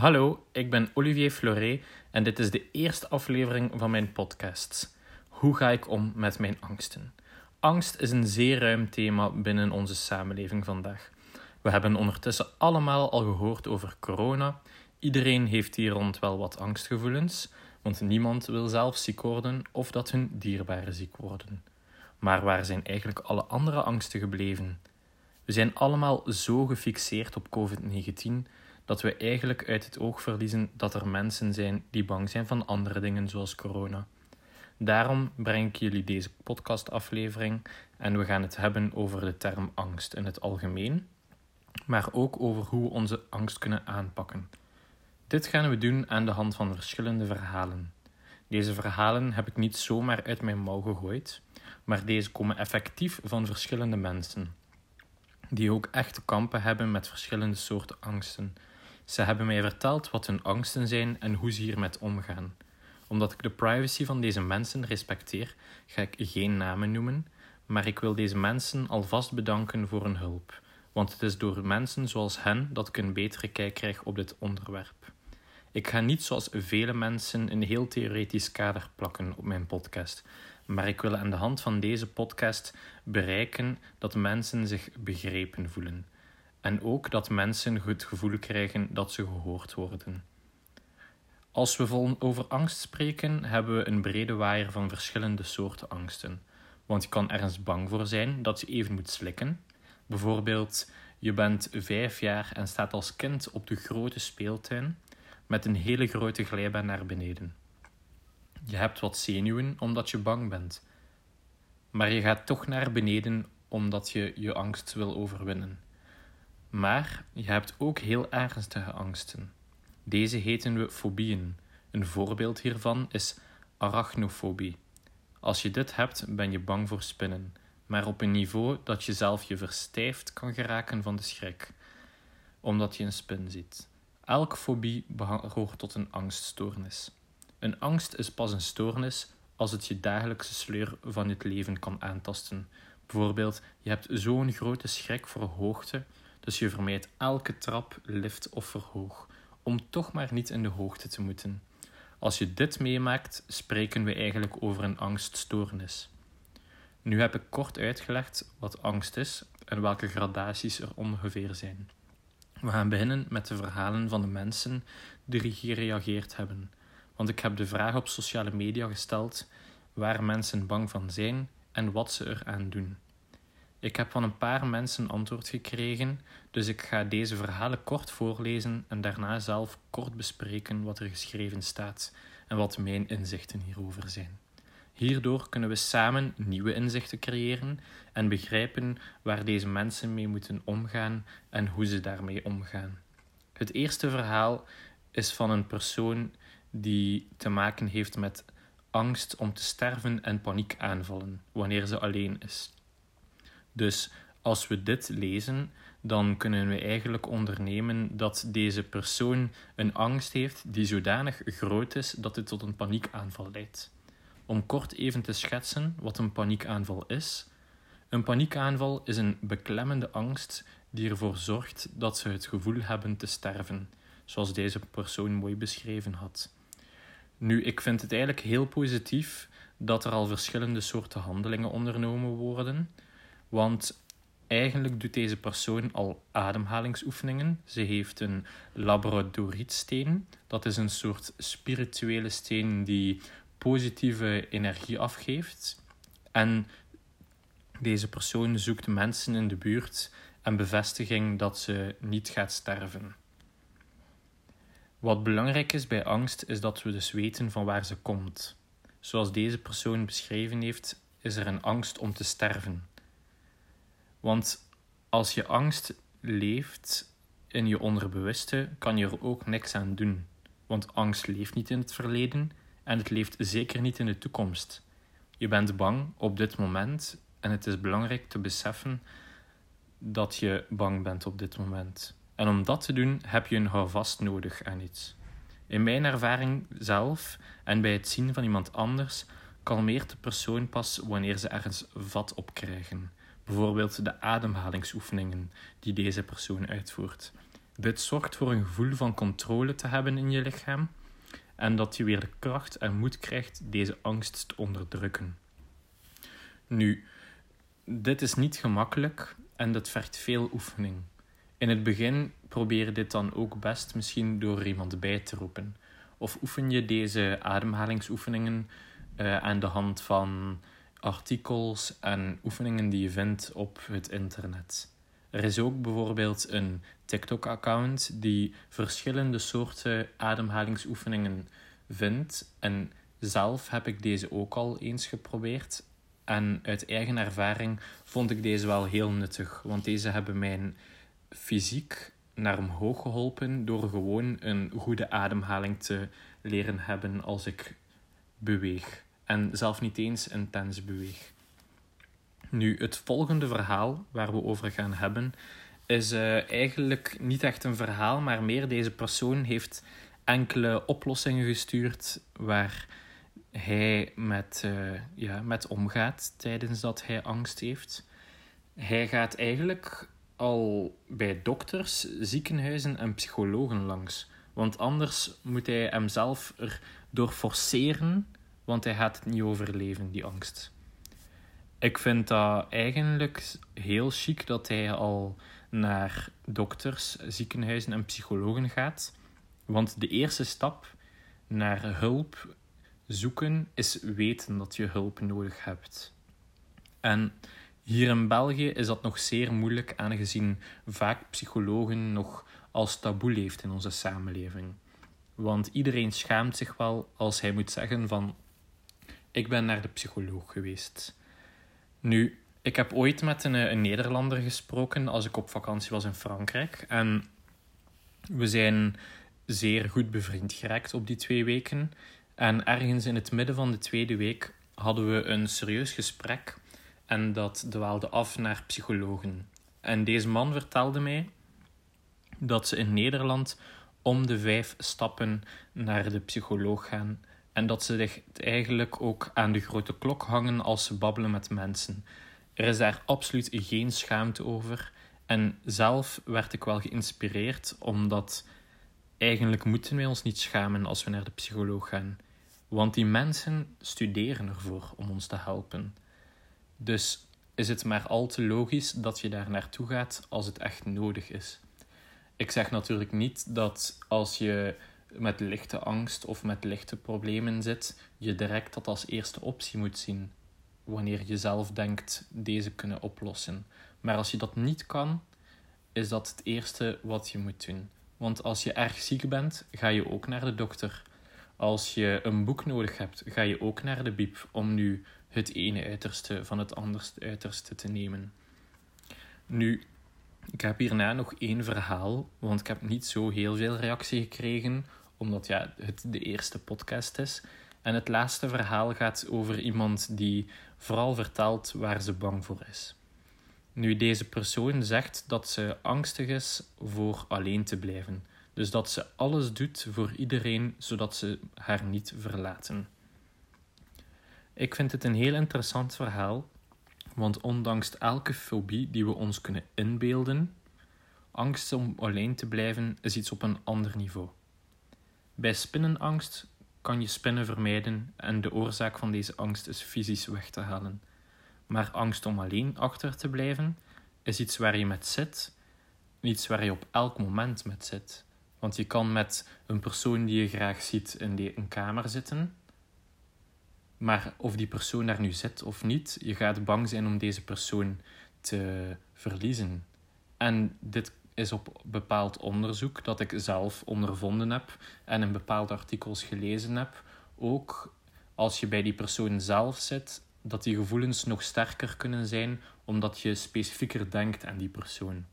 Hallo, ik ben Olivier Fleuret en dit is de eerste aflevering van mijn podcast. Hoe ga ik om met mijn angsten? Angst is een zeer ruim thema binnen onze samenleving vandaag. We hebben ondertussen allemaal al gehoord over corona. Iedereen heeft hier rond wel wat angstgevoelens, want niemand wil zelf ziek worden of dat hun dierbaren ziek worden. Maar waar zijn eigenlijk alle andere angsten gebleven? We zijn allemaal zo gefixeerd op COVID-19 dat we eigenlijk uit het oog verliezen dat er mensen zijn die bang zijn van andere dingen zoals corona. Daarom breng ik jullie deze podcastaflevering en we gaan het hebben over de term angst in het algemeen, maar ook over hoe we onze angst kunnen aanpakken. Dit gaan we doen aan de hand van verschillende verhalen. Deze verhalen heb ik niet zomaar uit mijn mouw gegooid, maar deze komen effectief van verschillende mensen, die ook echt te kampen hebben met verschillende soorten angsten. Ze hebben mij verteld wat hun angsten zijn en hoe ze hiermee omgaan. Omdat ik de privacy van deze mensen respecteer, ga ik geen namen noemen, maar ik wil deze mensen alvast bedanken voor hun hulp, want het is door mensen zoals hen dat ik een betere kijk krijg op dit onderwerp. Ik ga niet zoals vele mensen een heel theoretisch kader plakken op mijn podcast, maar ik wil aan de hand van deze podcast bereiken dat mensen zich begrepen voelen en ook dat mensen het gevoel krijgen dat ze gehoord worden. Als we over angst spreken, hebben we een brede waaier van verschillende soorten angsten. Want je kan ergens bang voor zijn dat je even moet slikken. Bijvoorbeeld, je bent vijf jaar en staat als kind op de grote speeltuin met een hele grote glijbaan naar beneden. Je hebt wat zenuwen omdat je bang bent, maar je gaat toch naar beneden omdat je je angst wil overwinnen. Maar je hebt ook heel ernstige angsten. Deze heten we fobieën. Een voorbeeld hiervan is arachnofobie. Als je dit hebt, ben je bang voor spinnen, maar op een niveau dat je zelf je verstijft kan geraken van de schrik, omdat je een spin ziet. Elke fobie behoort tot een angststoornis. Een angst is pas een stoornis als het je dagelijkse sleur van het leven kan aantasten. Bijvoorbeeld, je hebt zo'n grote schrik voor hoogte dus je vermijdt elke trap, lift of verhoog, om toch maar niet in de hoogte te moeten. Als je dit meemaakt, spreken we eigenlijk over een angststoornis. Nu heb ik kort uitgelegd wat angst is en welke gradaties er ongeveer zijn. We gaan beginnen met de verhalen van de mensen die gereageerd hebben. Want ik heb de vraag op sociale media gesteld waar mensen bang van zijn en wat ze eraan doen. Ik heb van een paar mensen antwoord gekregen, dus ik ga deze verhalen kort voorlezen en daarna zelf kort bespreken wat er geschreven staat en wat mijn inzichten hierover zijn. Hierdoor kunnen we samen nieuwe inzichten creëren en begrijpen waar deze mensen mee moeten omgaan en hoe ze daarmee omgaan. Het eerste verhaal is van een persoon die te maken heeft met angst om te sterven en paniekaanvallen wanneer ze alleen is. Dus als we dit lezen, dan kunnen we eigenlijk ondernemen dat deze persoon een angst heeft die zodanig groot is dat het tot een paniekaanval leidt. Om kort even te schetsen wat een paniekaanval is. Een paniekaanval is een beklemmende angst die ervoor zorgt dat ze het gevoel hebben te sterven, zoals deze persoon mooi beschreven had. Nu, ik vind het eigenlijk heel positief dat er al verschillende soorten handelingen ondernomen worden. Want eigenlijk doet deze persoon al ademhalingsoefeningen. Ze heeft een labradorietsteen. Dat is een soort spirituele steen die positieve energie afgeeft. En deze persoon zoekt mensen in de buurt en bevestiging dat ze niet gaat sterven. Wat belangrijk is bij angst is dat we dus weten van waar ze komt. Zoals deze persoon beschreven heeft, is er een angst om te sterven. Want als je angst leeft in je onderbewuste, kan je er ook niks aan doen. Want angst leeft niet in het verleden en het leeft zeker niet in de toekomst. Je bent bang op dit moment en het is belangrijk te beseffen dat je bang bent op dit moment. En om dat te doen heb je een houvast nodig aan iets. In mijn ervaring zelf en bij het zien van iemand anders kalmeert de persoon pas wanneer ze ergens vat op krijgen. Bijvoorbeeld de ademhalingsoefeningen die deze persoon uitvoert. Dit zorgt voor een gevoel van controle te hebben in je lichaam en dat je weer de kracht en moed krijgt deze angst te onderdrukken. Nu, dit is niet gemakkelijk en dat vergt veel oefening. In het begin probeer je dit dan ook best misschien door iemand bij te roepen. Of oefen je deze ademhalingsoefeningen uh, aan de hand van artikels en oefeningen die je vindt op het internet. Er is ook bijvoorbeeld een TikTok-account die verschillende soorten ademhalingsoefeningen vindt. En zelf heb ik deze ook al eens geprobeerd. En uit eigen ervaring vond ik deze wel heel nuttig, want deze hebben mijn fysiek naar omhoog geholpen door gewoon een goede ademhaling te leren hebben als ik beweeg. En zelf niet eens intens beweeg. Nu, het volgende verhaal waar we over gaan hebben, is uh, eigenlijk niet echt een verhaal, maar meer deze persoon heeft enkele oplossingen gestuurd waar hij met, uh, ja, met omgaat tijdens dat hij angst heeft. Hij gaat eigenlijk al bij dokters, ziekenhuizen en psychologen langs. Want anders moet hij hemzelf erdoor forceren, want hij gaat het niet overleven, die angst. Ik vind dat eigenlijk heel chic dat hij al naar dokters, ziekenhuizen en psychologen gaat. Want de eerste stap naar hulp zoeken is weten dat je hulp nodig hebt. En hier in België is dat nog zeer moeilijk, aangezien vaak psychologen nog als taboe leeft in onze samenleving. Want iedereen schaamt zich wel als hij moet zeggen van ik ben naar de psycholoog geweest. Nu, ik heb ooit met een, een Nederlander gesproken als ik op vakantie was in Frankrijk. En we zijn zeer goed bevriend geraakt op die twee weken. En ergens in het midden van de tweede week hadden we een serieus gesprek. En dat dwaalde af naar psychologen. En deze man vertelde mij dat ze in Nederland om de vijf stappen naar de psycholoog gaan. En dat ze zich eigenlijk ook aan de grote klok hangen als ze babbelen met mensen. Er is daar absoluut geen schaamte over. En zelf werd ik wel geïnspireerd, omdat eigenlijk moeten wij ons niet schamen als we naar de psycholoog gaan. Want die mensen studeren ervoor om ons te helpen. Dus is het maar al te logisch dat je daar naartoe gaat als het echt nodig is. Ik zeg natuurlijk niet dat als je met lichte angst of met lichte problemen zit, je direct dat als eerste optie moet zien. Wanneer je zelf denkt deze kunnen oplossen. Maar als je dat niet kan, is dat het eerste wat je moet doen. Want als je erg ziek bent, ga je ook naar de dokter. Als je een boek nodig hebt, ga je ook naar de biep om nu het ene uiterste van het andere uiterste te nemen. Nu, ik heb hierna nog één verhaal, want ik heb niet zo heel veel reactie gekregen, omdat ja, het de eerste podcast is. En het laatste verhaal gaat over iemand die vooral vertelt waar ze bang voor is. Nu, deze persoon zegt dat ze angstig is voor alleen te blijven. Dus dat ze alles doet voor iedereen zodat ze haar niet verlaten. Ik vind het een heel interessant verhaal, want ondanks elke fobie die we ons kunnen inbeelden, angst om alleen te blijven is iets op een ander niveau. Bij spinnenangst kan je spinnen vermijden en de oorzaak van deze angst is fysisch weg te halen. Maar angst om alleen achter te blijven is iets waar je met zit, iets waar je op elk moment met zit. Want je kan met een persoon die je graag ziet in een kamer zitten, maar of die persoon daar nu zit of niet, je gaat bang zijn om deze persoon te verliezen. En dit is op bepaald onderzoek dat ik zelf ondervonden heb en in bepaalde artikels gelezen heb. Ook als je bij die persoon zelf zit, dat die gevoelens nog sterker kunnen zijn omdat je specifieker denkt aan die persoon.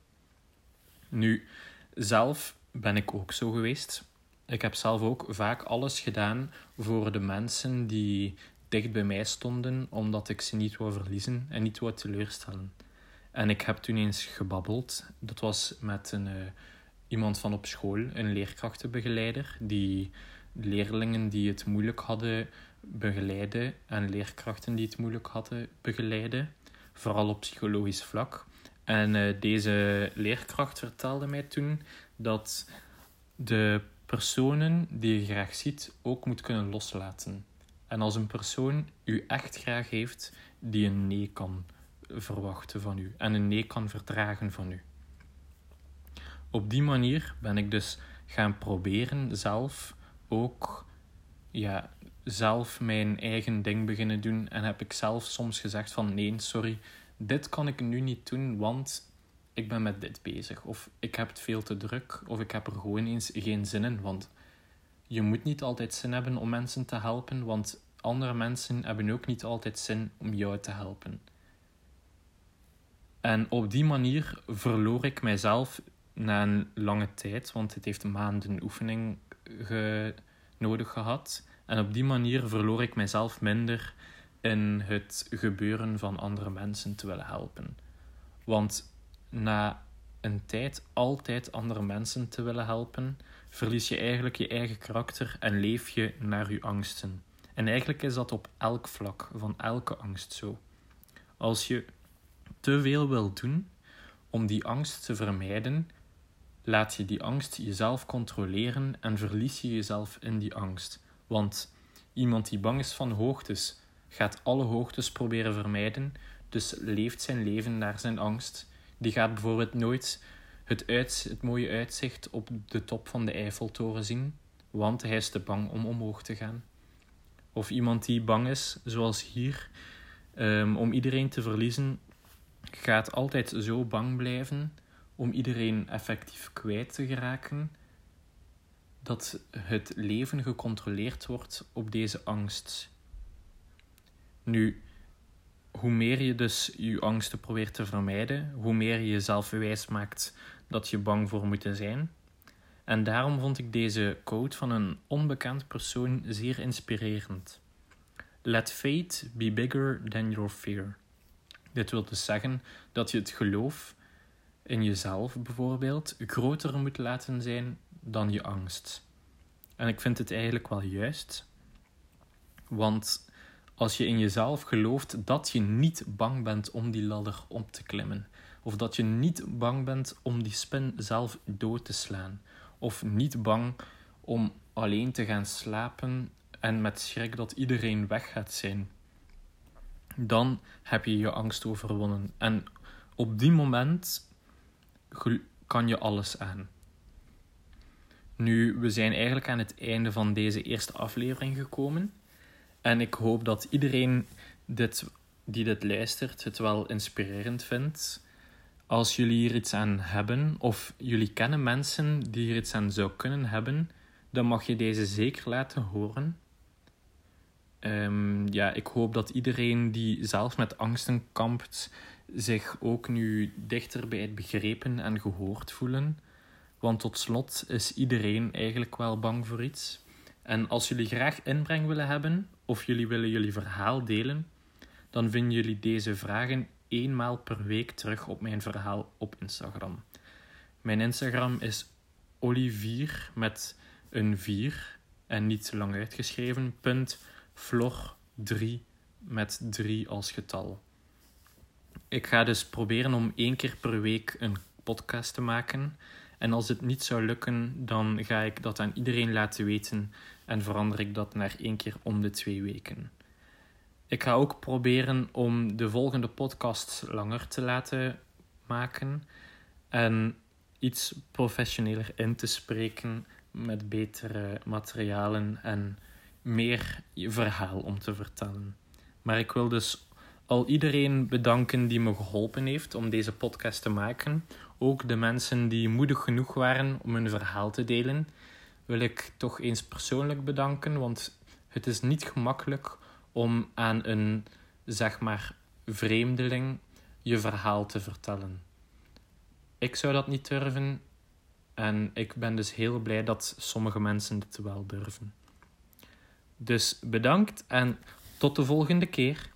Nu, zelf ben ik ook zo geweest. Ik heb zelf ook vaak alles gedaan voor de mensen die dicht bij mij stonden, omdat ik ze niet wou verliezen en niet wou teleurstellen. En ik heb toen eens gebabbeld. Dat was met een, uh, iemand van op school, een leerkrachtenbegeleider, die leerlingen die het moeilijk hadden begeleiden en leerkrachten die het moeilijk hadden begeleiden, vooral op psychologisch vlak. En uh, deze leerkracht vertelde mij toen dat de personen die je graag ziet ook moet kunnen loslaten. En als een persoon u echt graag heeft, die een nee kan verwachten van u en een nee kan verdragen van u. Op die manier ben ik dus gaan proberen zelf ook ja, zelf mijn eigen ding beginnen doen en heb ik zelf soms gezegd van nee, sorry, dit kan ik nu niet doen, want ik ben met dit bezig. Of ik heb het veel te druk, of ik heb er gewoon eens geen zin in. Want je moet niet altijd zin hebben om mensen te helpen, want andere mensen hebben ook niet altijd zin om jou te helpen. En op die manier verloor ik mijzelf na een lange tijd, want het heeft maanden oefening nodig gehad. En op die manier verloor ik mijzelf minder in het gebeuren van andere mensen te willen helpen. Want na een tijd altijd andere mensen te willen helpen, verlies je eigenlijk je eigen karakter en leef je naar je angsten. En eigenlijk is dat op elk vlak van elke angst zo. Als je te veel wil doen om die angst te vermijden, laat je die angst jezelf controleren en verlies je jezelf in die angst. Want iemand die bang is van hoogtes, gaat alle hoogtes proberen vermijden, dus leeft zijn leven naar zijn angst. Die gaat bijvoorbeeld nooit het, het mooie uitzicht op de top van de Eiffeltoren zien, want hij is te bang om omhoog te gaan. Of iemand die bang is, zoals hier, um, om iedereen te verliezen, gaat altijd zo bang blijven om iedereen effectief kwijt te geraken, dat het leven gecontroleerd wordt op deze angst. Nu, hoe meer je dus je angsten probeert te vermijden, hoe meer je jezelf wijs maakt dat je bang voor moet zijn. En daarom vond ik deze quote van een onbekend persoon zeer inspirerend. Let fate be bigger than your fear. Dit wil dus zeggen dat je het geloof in jezelf bijvoorbeeld groter moet laten zijn dan je angst. En ik vind het eigenlijk wel juist, want als je in jezelf gelooft dat je niet bang bent om die ladder op te klimmen, of dat je niet bang bent om die spin zelf dood te slaan, of niet bang om alleen te gaan slapen en met schrik dat iedereen weg gaat zijn, dan heb je je angst overwonnen. En op die moment kan je alles aan. Nu, we zijn eigenlijk aan het einde van deze eerste aflevering gekomen. En ik hoop dat iedereen dit, die dit luistert het wel inspirerend vindt. Als jullie hier iets aan hebben, of jullie kennen mensen die hier iets aan zou kunnen hebben, dan mag je deze zeker laten horen. Um, ja, ik hoop dat iedereen die zelf met angsten kampt, zich ook nu dichter bij het begrepen en gehoord voelen. Want tot slot is iedereen eigenlijk wel bang voor iets. En als jullie graag inbreng willen hebben, of jullie willen jullie verhaal delen, dan vinden jullie deze vragen eenmaal per week terug op mijn verhaal op Instagram. Mijn Instagram is Olivier met een 4 en niet lang uitgeschreven, Flor 3 met 3 als getal. Ik ga dus proberen om één keer per week een podcast te maken. En als het niet zou lukken, dan ga ik dat aan iedereen laten weten en verander ik dat naar één keer om de twee weken. Ik ga ook proberen om de volgende podcast langer te laten maken en iets professioneler in te spreken met betere materialen en meer verhaal om te vertellen. Maar ik wil dus al iedereen bedanken die me geholpen heeft om deze podcast te maken. Ook de mensen die moedig genoeg waren om hun verhaal te delen, wil ik toch eens persoonlijk bedanken, want het is niet gemakkelijk om aan een, zeg maar, vreemdeling je verhaal te vertellen. Ik zou dat niet durven en ik ben dus heel blij dat sommige mensen dit wel durven. Dus bedankt en tot de volgende keer.